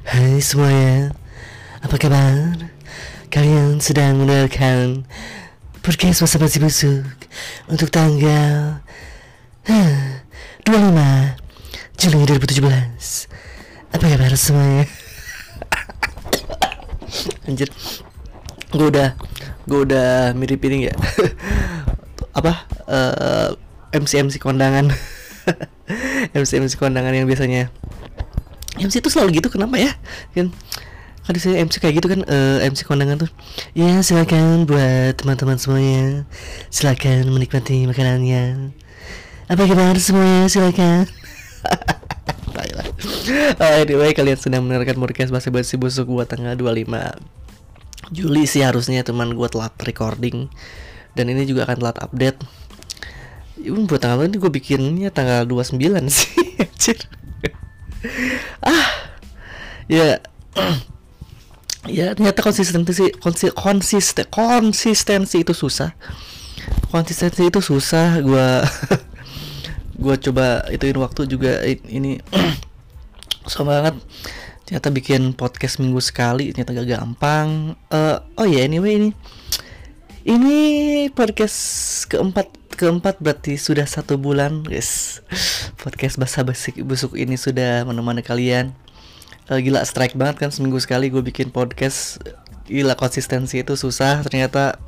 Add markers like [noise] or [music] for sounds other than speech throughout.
Hai semuanya, apa kabar? Kalian sedang mendengarkan podcast masa basi busuk untuk tanggal huh, 25 Juli 2017. Apa kabar semuanya? [laughs] Anjir, gue udah gue udah mirip ini ya [laughs] apa uh, MC MC kondangan [laughs] MC MC kondangan yang biasanya MC itu selalu gitu kenapa ya? Kan kan saya MC kayak gitu kan uh, MC kondangan tuh. Ya silakan buat teman-teman semuanya silakan menikmati makanannya. Apa kabar semuanya? Silakan. [laughs] Uh, anyway kalian sedang mendengarkan podcast bahasa basi busuk buat tanggal 25 Juli sih harusnya teman gue telat recording. Dan ini juga akan telat update. Ibu buat tanggal ini gue bikinnya tanggal 29 [laughs] sih Ah Ya. Ya ternyata konsistensi konsi, konsisten konsistensi itu susah. Konsistensi itu susah. Gue [laughs] gue coba ituin waktu juga ini. [clears throat] Susah banget. Ternyata bikin podcast minggu sekali ternyata gak gampang. Uh, oh ya yeah, anyway ini. Ini podcast keempat keempat berarti sudah satu bulan guys. Podcast basa basi busuk ini sudah menemani kalian. Uh, gila strike banget kan seminggu sekali gue bikin podcast. Gila konsistensi itu susah ternyata.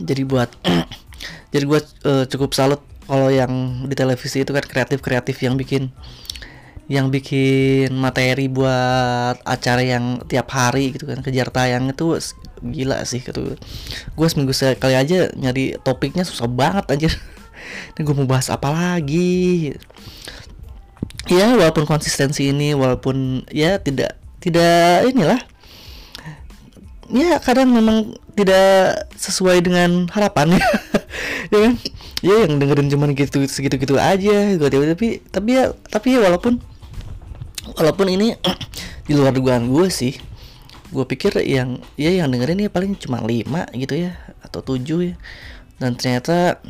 Jadi buat [clears throat] jadi gue uh, cukup salut kalau yang di televisi itu kan kreatif kreatif yang bikin yang bikin materi buat acara yang tiap hari gitu kan kejar tayang itu gila sih gitu gue seminggu sekali aja nyari topiknya susah banget anjir. [laughs] Ini gue mau bahas apa lagi? Ya walaupun konsistensi ini walaupun ya tidak tidak inilah. Ya kadang memang tidak sesuai dengan harapan. [laughs] Ya kan? Ya yang dengerin cuman gitu segitu gitu aja gue tapi tapi ya tapi ya walaupun walaupun ini [clears throat] di luar dugaan gue sih gue pikir yang ya yang dengerin ini paling cuma lima gitu ya atau tujuh ya. Dan ternyata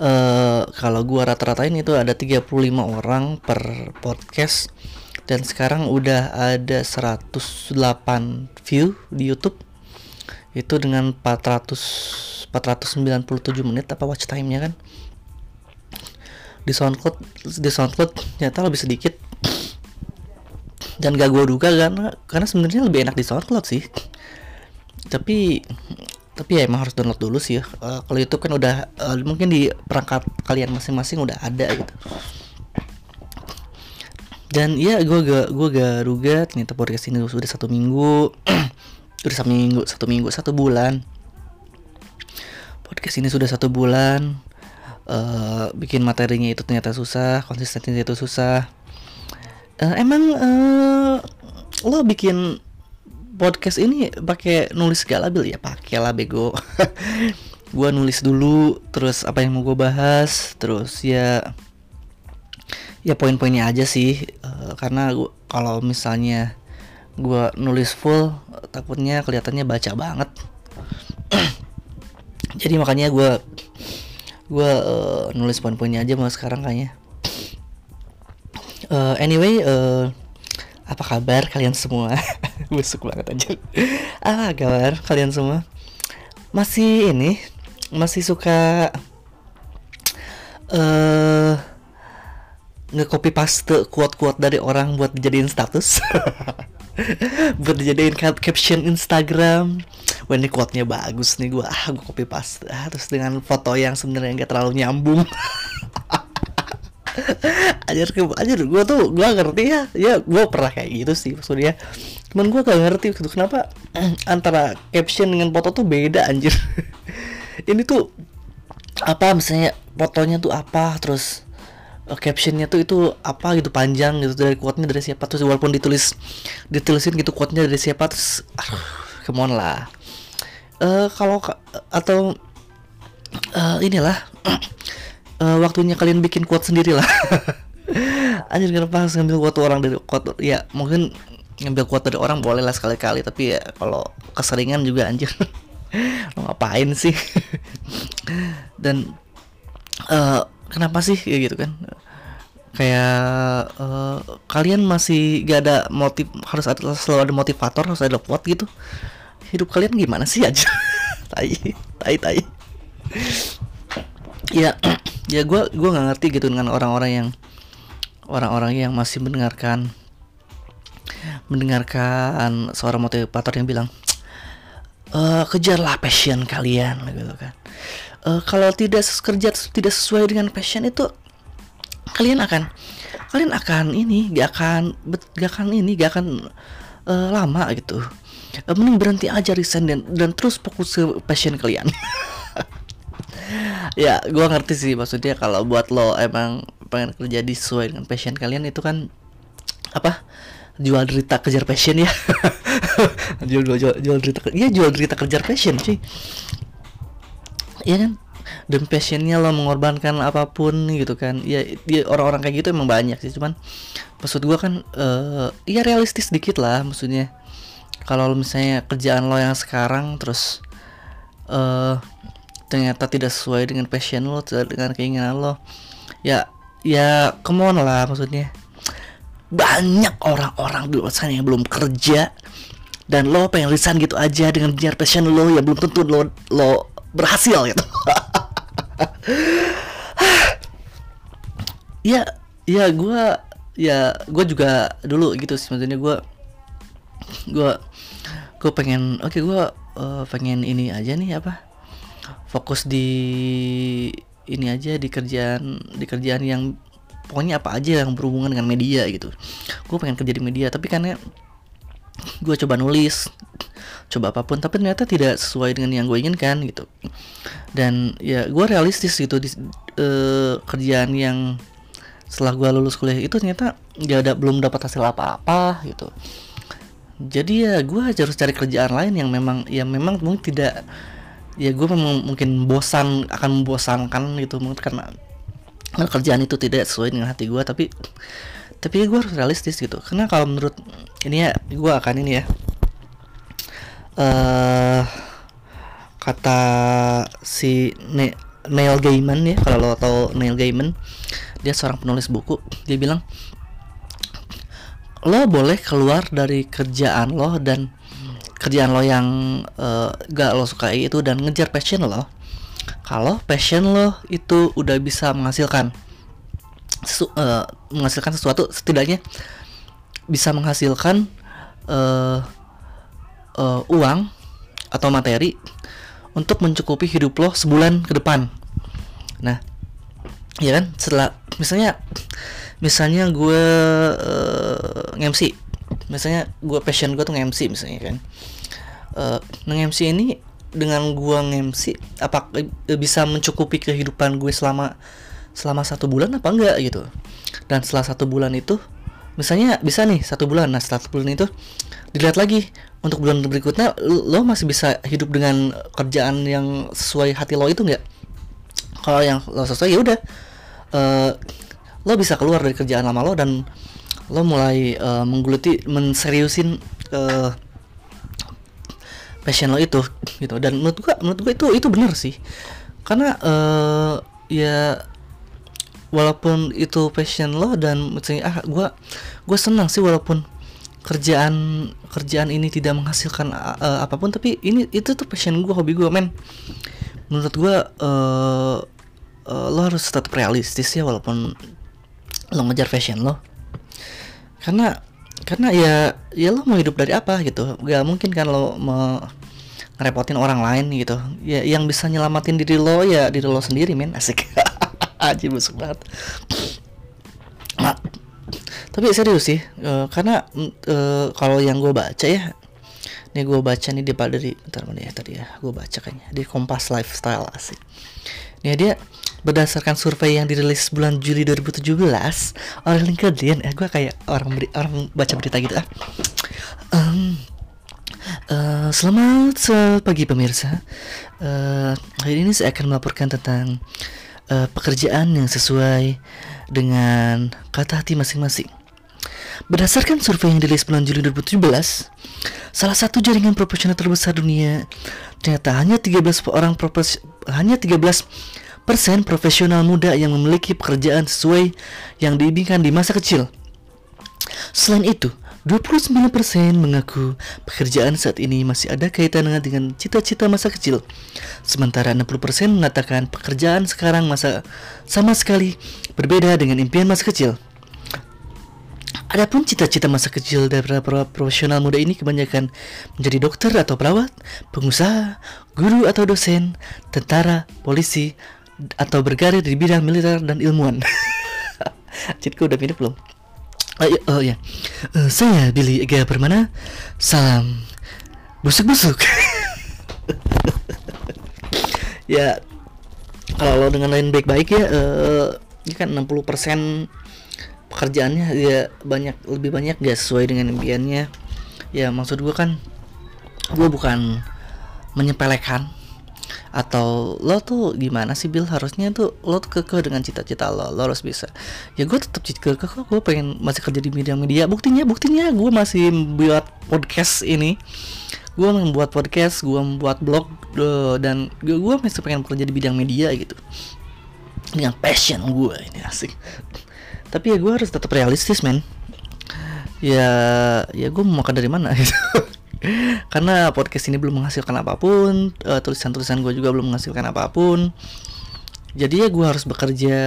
uh, kalau gue rata-ratain itu ada 35 orang per podcast dan sekarang udah ada 108 view di YouTube. Itu dengan 400 497 menit apa watch time-nya kan. Di SoundCloud di SoundCloud ternyata lebih sedikit dan gak gue duga karena karena sebenarnya lebih enak di SoundCloud sih. Tapi tapi ya emang harus download dulu sih ya. Uh, kalau YouTube kan udah uh, mungkin di perangkat kalian masing-masing udah ada gitu. Dan ya gue gak gue gak duga ternyata podcast ini sudah satu minggu. [clears throat] Sudah satu minggu satu minggu satu bulan. Podcast ini sudah satu bulan. Uh, bikin materinya itu ternyata susah konsistensinya itu susah uh, emang uh, lo bikin podcast ini pakai nulis segala bil? Ya pakai lah bego. [laughs] Gua nulis dulu terus apa yang mau gue bahas terus ya ya poin-poinnya aja sih. Uh, karena gua kalau misalnya gua nulis full takutnya kelihatannya baca banget. [clears throat] Jadi makanya gue gue uh, nulis poin-poinnya aja mau sekarang kayaknya uh, anyway uh, apa kabar kalian semua? [laughs] Busuk banget aja ah kabar kalian semua? Masih ini masih suka uh, nge-copy paste quote-quote dari orang buat dijadiin status. [laughs] Buat dijadiin caption Instagram. Wah ini quote-nya bagus nih gue ah gue copy paste. Ah, terus dengan foto yang sebenarnya nggak terlalu nyambung [laughs] ajar ke ajar gue tuh gue ngerti ya. Ya gue pernah kayak gitu sih maksudnya. Cuman gue gak ngerti gitu kenapa [clears throat] antara caption dengan foto tuh beda anjir. [laughs] Ini tuh apa misalnya fotonya tuh apa terus uh, captionnya tuh itu apa gitu panjang gitu dari quote-nya dari siapa. Terus walaupun ditulis ditulisin gitu quote-nya dari siapa terus aduh come on lah. Uh, kalau atau uh, inilah [clears throat] uh, waktunya kalian bikin quote sendiri lah [laughs] anjir kenapa harus ngambil quote orang dari quote ya mungkin ngambil quote dari orang boleh lah sekali-kali tapi ya kalau keseringan juga anjir. [laughs] Lo ngapain sih? [laughs] Dan uh, kenapa sih kayak gitu kan? Kayak uh, kalian masih gak ada motif harus ada selalu ada motivator harus ada quote gitu. Hidup kalian gimana sih aja tai tai tai ya [clears throat] ya gue gue nggak ngerti gitu dengan orang-orang yang orang-orang yang masih mendengarkan mendengarkan seorang motivator yang bilang e, kejarlah passion kalian gitu kan. E, kalau tidak kerja tidak sesuai dengan passion itu kalian akan kalian akan ini gak akan gak akan ini gak akan uh, lama gitu. Mending berhenti aja resign dan dan terus fokus ke passion kalian [laughs] ya gua ngerti sih maksudnya kalau buat lo emang pengen kerja di dengan passion kalian itu kan apa jual derita kejar passion ya. Jual, [laughs] jual jual jual derita ya jual derita kejar passion sih. Iya kan? Dan passionnya lo mengorbankan apa pun gitu kan. Ya, ya orang-orang kayak gitu emang banyak sih cuman maksud gua kan uh, ya realistis dikit lah maksudnya. Kalau misalnya kerjaan lo yang sekarang terus uh, ternyata tidak sesuai dengan passion lo dengan keinginan lo. Ya ya come on lah maksudnya. Banyak orang-orang di luar sana yang belum kerja dan lo pengen resign gitu aja dengan biar passion lo ya belum tentu lo lo berhasil gitu. [laughs] Ya ya gue ya gue juga dulu gitu sih maksudnya gue gue gue pengen oke okay, gue uh, pengen ini aja nih apa fokus di ini aja di kerjaan di kerjaan yang pokoknya apa aja yang berhubungan dengan media gitu. Gue pengen kerja di media tapi karena gue coba nulis coba apa pun tapi ternyata tidak sesuai dengan yang gue inginkan gitu. Dan ya gue realistis gitu di uh, kerjaan yang setelah gue lulus kuliah itu ternyata gak ada belum dapat hasil apa-apa gitu. Jadi ya gue harus cari kerjaan lain yang memang ya memang mungkin tidak ya gue memang mungkin bosan akan membosankan gitu mungkin karena kerjaan itu tidak sesuai dengan hati gue tapi tapi gue harus realistis gitu. Karena kalau menurut ini ya gue akan ini ya uh, kata si ne Neil Gaiman ya kalau lo tau Neil Gaiman dia seorang penulis buku. Dia bilang lo boleh keluar dari kerjaan lo dan kerjaan lo yang uh, gak lo sukai itu dan ngejar passion lo kalau passion lo itu udah bisa menghasilkan sesu, uh, menghasilkan sesuatu setidaknya bisa menghasilkan uh, uh, uang atau materi untuk mencukupi hidup lo sebulan ke depan. Nah, ya kan setelah misalnya misalnya gue uh, nge-MC misalnya gue passion gue tuh nge-MC misalnya kan. Uh, nge-MC ini dengan gue nge-MC apa bisa mencukupi kehidupan gue selama selama satu bulan apa enggak gitu. Dan setelah satu bulan itu misalnya bisa nih satu bulan. Nah setelah satu bulan itu dilihat lagi. Untuk bulan berikutnya lo masih bisa hidup dengan kerjaan yang sesuai hati lo itu nggak kalau yang lo sesuai ya udah. Uh, lo bisa keluar dari kerjaan lama lo dan lo mulai uh, menggeluti menseriusin uh, passion lo itu gitu. Dan menurut gua menurut gua itu itu benar sih. Karena uh, ya walaupun itu passion lo dan misalnya ah gue gue senang sih walaupun kerjaan kerjaan ini tidak menghasilkan uh, apa pun tapi ini itu tuh passion gue hobi gue men. Menurut gue uh, uh, lo harus tetap realistis ya walaupun lo ngejar fashion lo karena karena ya ya lo mau hidup dari apa gitu. Gak mungkin kan lo mau ngerepotin orang lain gitu. Ya yang bisa nyelamatin diri lo ya diri lo sendiri men. Asik. [laughs] Aja busuk banget. Nah, tapi serius sih uh, karena uh, kalau yang gue baca ya ini gue baca nih dia dari bentar mana ya tadi ya gue baca kayaknya. Di Kompas Lifestyle asik. Ini dia berdasarkan survei yang dirilis bulan Juli 2017 oleh LinkedIn eh gue kayak orang beri, orang baca berita gitu ah um, Uh, selamat pagi pemirsa. Uh, hari ini saya akan melaporkan tentang uh, pekerjaan yang sesuai dengan kata hati masing-masing. Berdasarkan survei yang dirilis bulan Juli 2017, salah satu jaringan profesional terbesar dunia ternyata hanya 13 orang profes hanya 13 profesional muda yang memiliki pekerjaan sesuai yang diinginkan di masa kecil. Selain itu, 29% mengaku pekerjaan saat ini masih ada kaitan dengan cita-cita masa kecil. Sementara 60% mengatakan pekerjaan sekarang masa sama sekali berbeda dengan impian masa kecil. Adapun cita-cita masa kecil dari para profesional muda ini kebanyakan menjadi dokter atau perawat, pengusaha, guru atau dosen, tentara, polisi, atau berkarir di bidang militer dan ilmuwan. [laughs] Citku udah pindah belum? Oh ya, uh, saya Billy Ega Permana. Salam busuk-busuk. [laughs] ya, kalau lo dengan lain baik-baik ya, uh, ini kan 60% pekerjaannya ya banyak lebih banyak gak sesuai dengan impiannya ya maksud gue kan gue bukan menyepelekan atau lo tuh gimana sih Bill harusnya tuh lo tuh kekeh dengan cita-cita lo lo harus bisa. Ya gue tetap kekeh kok. Gue pengen masih kerja di media media buktinya buktinya gue masih buat podcast ini. Gue membuat podcast gue membuat blog uh, dan gue masih pengen kerja di bidang media gitu. Dengan passion gue ini asik. Tapi ya gue harus tetap realistis men. Ya ya gue mau makan dari mana gitu karena podcast ini belum menghasilkan apa pun uh, tulisan-tulisan gue juga belum menghasilkan apa pun. Jadi ya gue harus bekerja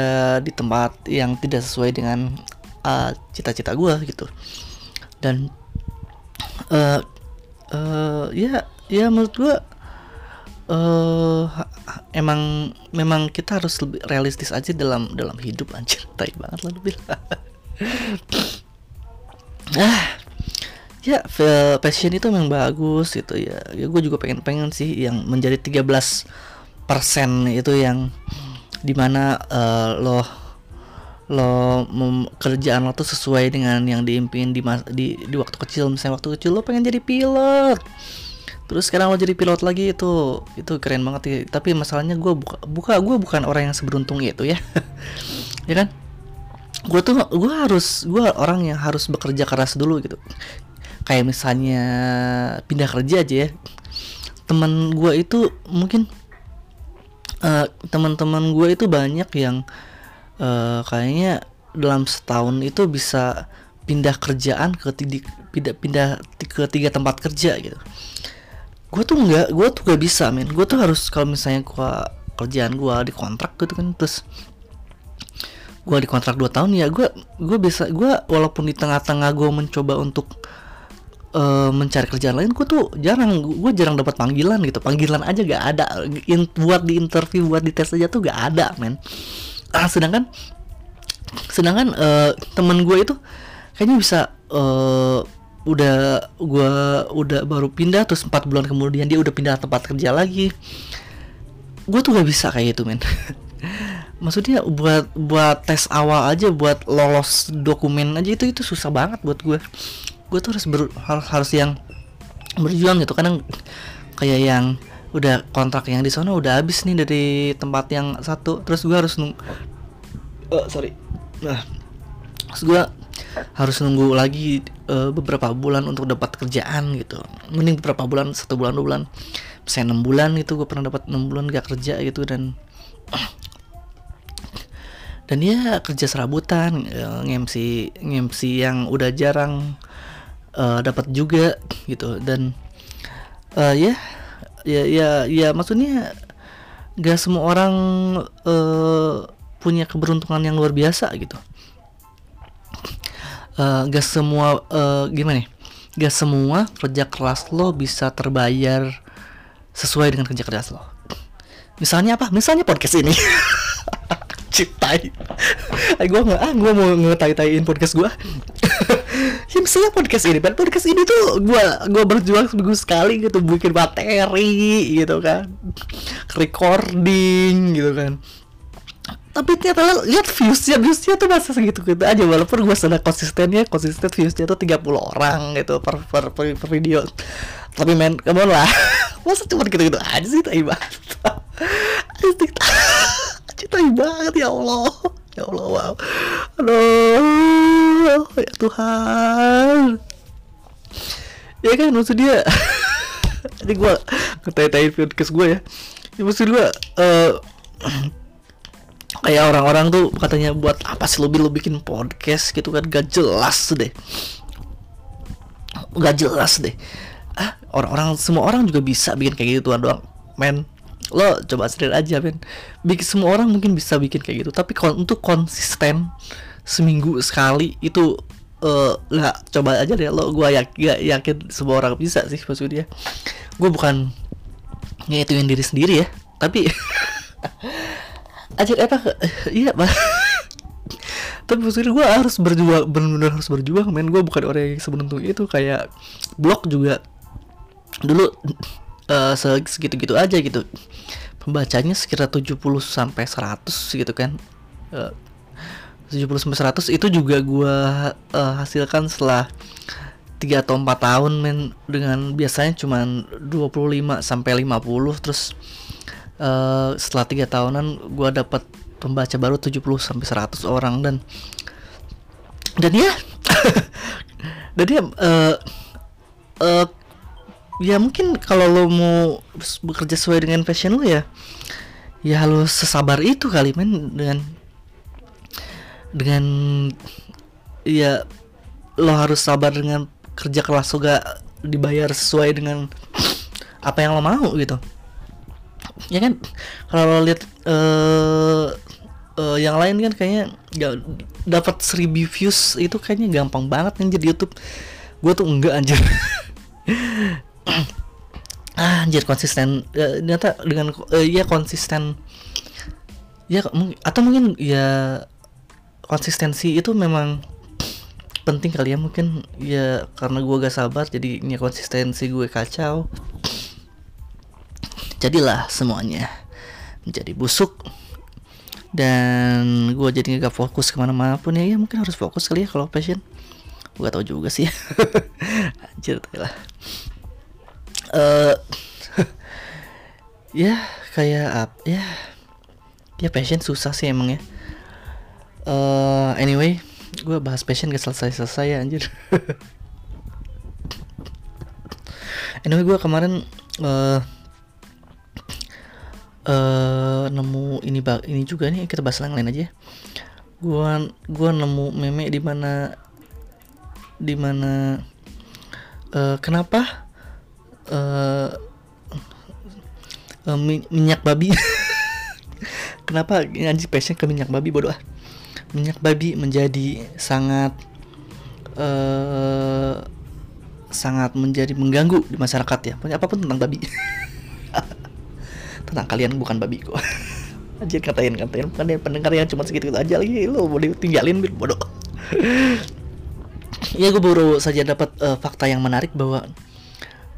di tempat yang tidak sesuai dengan uh, cita-cita gue gitu. Dan uh, uh, ya ya menurut gue uh, emang memang kita harus lebih realistis aja dalam dalam hidup anjir. [laughs] Tai banget lah lebih [laughs] ah ya passion itu memang bagus gitu ya. Ya gue juga pengen pengen sih yang menjadi 13 persen itu yang di mana uh, lo lo kerjaan lo tuh sesuai dengan yang diimpin di, di di waktu kecil. Misalnya waktu kecil lo pengen jadi pilot. Terus sekarang lo jadi pilot lagi itu itu keren banget ya tapi masalahnya gue buka buka gue bukan orang yang seberuntung itu ya. [laughs] Ya kan? Gue tuh gue harus gue orang yang harus bekerja keras dulu gitu kayak misalnya pindah kerja aja ya. Teman gue itu mungkin uh, teman-teman gue itu banyak yang uh, kayaknya dalam setahun itu bisa pindah kerjaan ke tiga pindah pindah ke tiga tempat kerja gitu. Gue tuh nggak gue tuh gak bisa men. Gue tuh harus kalau misalnya gue kerjaan gue di kontrak gitu kan terus gue di kontrak 2 tahun ya gue gue bisa gue walaupun di tengah-tengah gue mencoba untuk uh, mencari kerjaan lain gue tuh jarang gue jarang dapat panggilan gitu. Panggilan aja gak ada. In, buat di interview buat di tes aja tuh gak ada men. Ah sedangkan sedangkan uh, temen gue itu kayaknya bisa uh, udah gua udah baru pindah terus empat bulan kemudian dia udah pindah tempat kerja lagi. Gue tuh gak bisa kayak gitu men [laughs] maksudnya buat buat tes awal aja buat lolos dokumen aja itu itu susah banget buat gue. Gue tuh harus ber, harus yang berjuang gitu. Kadang kayak yang udah kontrak yang di sana udah habis nih dari tempat yang satu. Terus gue harus nung uh, sorry. Nah terus gue harus nunggu lagi uh, beberapa bulan untuk dapat kerjaan gitu. Mending beberapa bulan satu bulan dua bulan. Saya enam bulan itu gue pernah dapat enam bulan gak kerja gitu dan dan ya kerja serabutan uh, ngemsi ngemsi yang udah jarang uh, dapat juga gitu. Dan uh, ya ya ya ya maksudnya gak semua orang uh, punya keberuntungan yang luar biasa gitu. Uh, gak semua uh, gimana nih gak semua kerja keras lo bisa terbayar sesuai dengan kerja keras lo. Misalnya apa? Misalnya podcast ini [laughs] citai gue nggak ah gue mau ngetai-taiin podcast gue [laughs] ya misalnya podcast ini kan podcast ini tuh gue gue berjuang seminggu sekali gitu bikin materi gitu kan. Recording gitu kan. Tapi ternyata lihat viewsnya viewsnya tuh masih segitu gitu aja walaupun gue sudah konsistennya konsisten viewsnya tuh 30 orang gitu per, per, per, per video. Tapi men kamu lah. [laughs] Masa cuma gitu gitu aja sih tai banget [laughs] tai banget ya Allah. Ya Allah wow. Aduh ya Tuhan. Ya kan maksud dia. [laughs] Ini gue ngetai-tai podcast gue ya. Ya maksud gue uh, kayak orang-orang tuh katanya buat apa sih lebih lu bikin podcast gitu kan? Gak jelas deh. Gak jelas deh. Ah orang-orang semua orang juga bisa bikin kayak gitu doang. Men lo coba sendiri aja men bikin semua orang mungkin bisa bikin kayak gitu. Tapi kon untuk konsisten seminggu sekali itu eh nggak coba aja deh. Lo gue yakin, yakin semua orang bisa sih maksudnya. Gue bukan ngituin diri sendiri ya tapi [laughs] aja apa? Iya pak. Tapi maksudnya gue harus berjuang benar-benar harus berjuang men. Gue bukan orang yang seberuntung itu kayak blog juga. Dulu uh, segitu-gitu aja gitu. Pembacanya sekitar 70 sampai 100 gitu kan. Uh, 70 sampai 100 itu juga gua uh, hasilkan setelah 3 atau 4 tahun men dengan biasanya cuman 25 sampai 50 terus uh, setelah 3 tahunan gua dapat pembaca baru 70 sampai 100 orang dan dan ya [laughs] dan dia uh, uh, ya mungkin kalau lo mau bekerja sesuai dengan passion lo ya ya lo sesabar itu kali men dengan dengan ya lo harus sabar dengan kerja keras juga dibayar sesuai dengan apa yang lo mau gitu. Ya kan kalau lo lihat uh, uh, yang lain kan kayaknya gak dapat 1000 views itu kayaknya gampang banget kan jadi YouTube. Gue tuh enggak anjir [laughs] ah, anjir konsisten. Uh, ternyata dengan uh, ya konsisten. Ya atau mungkin ya konsistensi itu memang penting kali ya mungkin. Ya karena gue gak sabar jadi ini konsistensi gue kacau. Jadilah semuanya menjadi busuk. Dan gue jadi gak fokus ke mana-mana pun ya, ya mungkin harus fokus kali ya kalau passion. Gue tau juga sih. [laughs] Anjir lah uh, [laughs] ya kayak apa ya ya passion susah sih emang ya. Uh, anyway gue bahas passion gak selesai selesai ya anjir. [laughs] Anyway gue kemarin uh, uh, nemu ini bak ini juga nih kita bahas yang lain aja. Gue gue nemu meme di mana di mana uh, kenapa uh, uh, minyak babi. [laughs] Kenapa anjing passion ke minyak babi? Bodoh ah. Minyak babi menjadi sangat uh, sangat menjadi mengganggu di masyarakat ya. Pokoknya apa pun tentang babi. [laughs] Tentang kalian bukan babi kok. [laughs] Anjir katain katain. Bukan ya pendengar yang cuma segitu aja lagi. Lo mau ditinggalin bodoh. Ya gue baru saja dapat uh, fakta yang menarik bahwa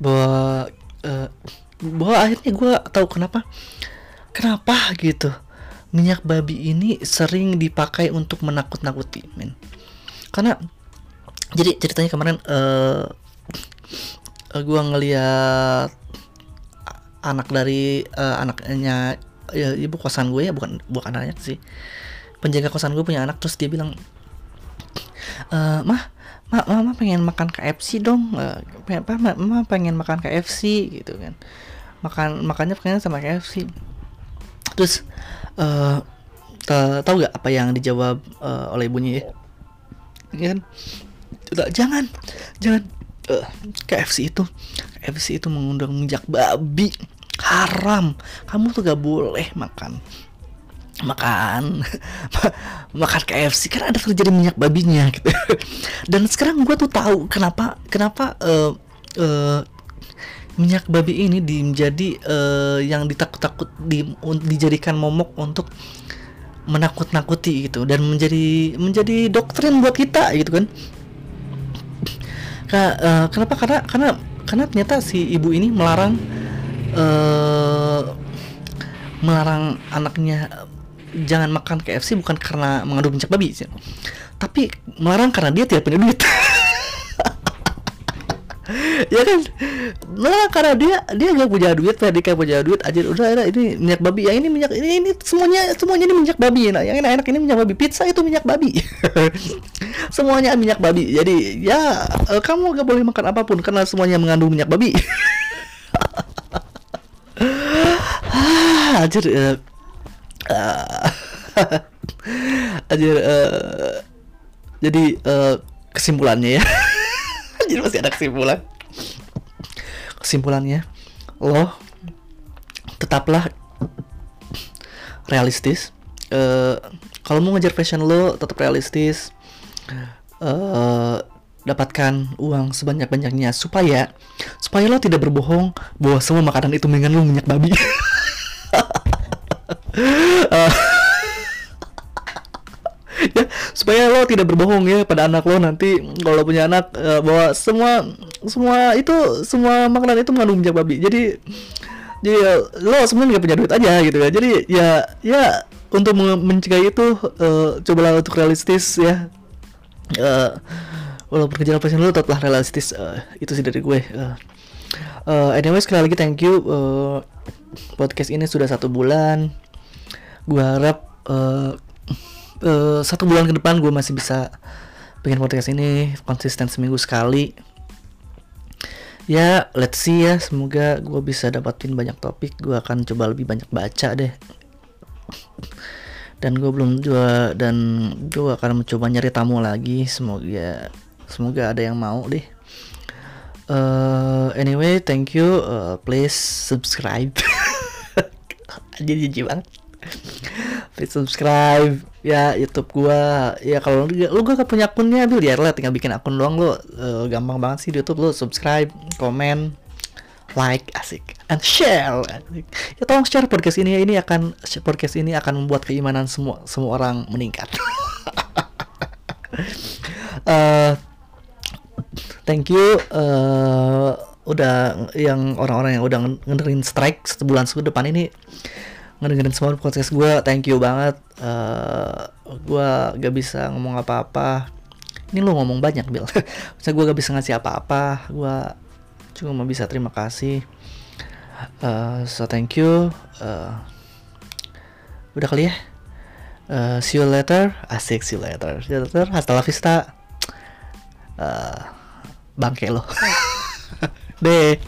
bahwa uh, bahwa akhirnya gue tahu kenapa. Kenapa gitu? Minyak babi ini sering dipakai untuk menakut-nakuti men. Karena jadi ceritanya kemarin uh, eh, uh, gue ngeliat anak dari uh, anaknya ya, ibu kosan gue ya bukan bukan anaknya sih. Penjaga kosan gue punya anak terus dia bilang e, mah Ma, mama pengen makan KFC dong. Uh, apa mama pengen makan KFC gitu kan. Makan makannya pengen sama KFC terus uh, tahu gak apa yang dijawab uh, oleh ibunya ya? Ya kan? Jangan jangan uh, KFC itu KFC itu mengundang minyak babi. Haram. Kamu tuh gak boleh makan makan. [laughs] Makan KFC kan ada terjadi minyak babinya gitu. Dan sekarang gue tuh tahu kenapa kenapa uh, uh, minyak babi ini di, menjadi uh, yang ditakut-takut di, dijadikan momok untuk menakut-nakuti gitu. Dan menjadi menjadi doktrin buat kita gitu kan. Ka, uh, kenapa? Karena karena karena ternyata si ibu ini melarang uh, melarang anaknya jangan makan KFC bukan karena mengandung minyak babi sih. tapi melarang karena dia tidak punya duit. [laughs] Ya kan? Melarang karena dia dia gak punya duit dia punya duit aja udah ada ini minyak babi yang ini minyak ini ini semuanya semuanya ini minyak babi nah yang enak ini minyak babi pizza itu minyak babi. [laughs] Semuanya minyak babi jadi ya eh, kamu gak boleh makan apa pun karena semuanya mengandung minyak babi. [laughs] Ah, anjir uh, uh, [laughs] Anjir, uh, jadi uh, kesimpulannya ya. [laughs] jadi masih ada kesimpulan. Kesimpulannya, lo tetaplah realistis. Uh, kalau mau ngejar passion lo, tetap realistis. Uh, dapatkan uang sebanyak-banyaknya supaya supaya lo tidak berbohong bahwa semua makanan itu lo minyak babi. [laughs] uh, [laughs] ya supaya lo tidak berbohong ya pada anak lo nanti kalau punya anak uh, bahwa semua semua itu semua makanan itu mengandung minyak babi. Jadi jadi ya, lo sebenarnya nggak punya duit aja gitu ya. Jadi ya ya untuk mencegah itu uh, cobalah untuk realistis ya. Uh, walaupun kerjaan passion lo tetaplah realistis uh, itu sih dari gue uh, uh, anyway sekali lagi thank you uh, podcast ini sudah satu bulan gue harap uh, uh, satu bulan ke depan gue masih bisa bikin podcast ini konsisten seminggu sekali. Ya let's see ya semoga gue bisa dapatin banyak topik. Gue akan coba lebih banyak baca deh. Dan gue belum juga dan gue akan mencoba nyari tamu lagi. Semoga semoga ada yang mau deh. Uh, anyway thank you. Uh, please subscribe. [laughs] Jadi jijik banget please subscribe. Ya YouTube gua. Ya kalau lu, lu gak punya akunnya tuh ya lah tinggal bikin akun doang lu uh, gampang banget sih di YouTube. Lu subscribe komen like asik. And share asik. ya tolong share podcast ini. Ini akan podcast ini akan membuat keimanan semua semua orang meningkat. Uh, [laughs] thank you. Uh, udah yang orang-orang yang udah ngedengerin strike sebulan depan ini ngedengerin semua podcast gue. Thank you banget. Uh, eh, gue gak bisa ngomong apa-apa. Ini lo ngomong banyak Bill [laughs] Misalnya gue gak bisa ngasih apa-apa. Gue cuma bisa terima kasih. Uh, so thank you. Uh, udah kali ya? Uh, see you later. Asik see you later. See you later. Hasta la vista. Uh, bangke lo. [laughs] Deh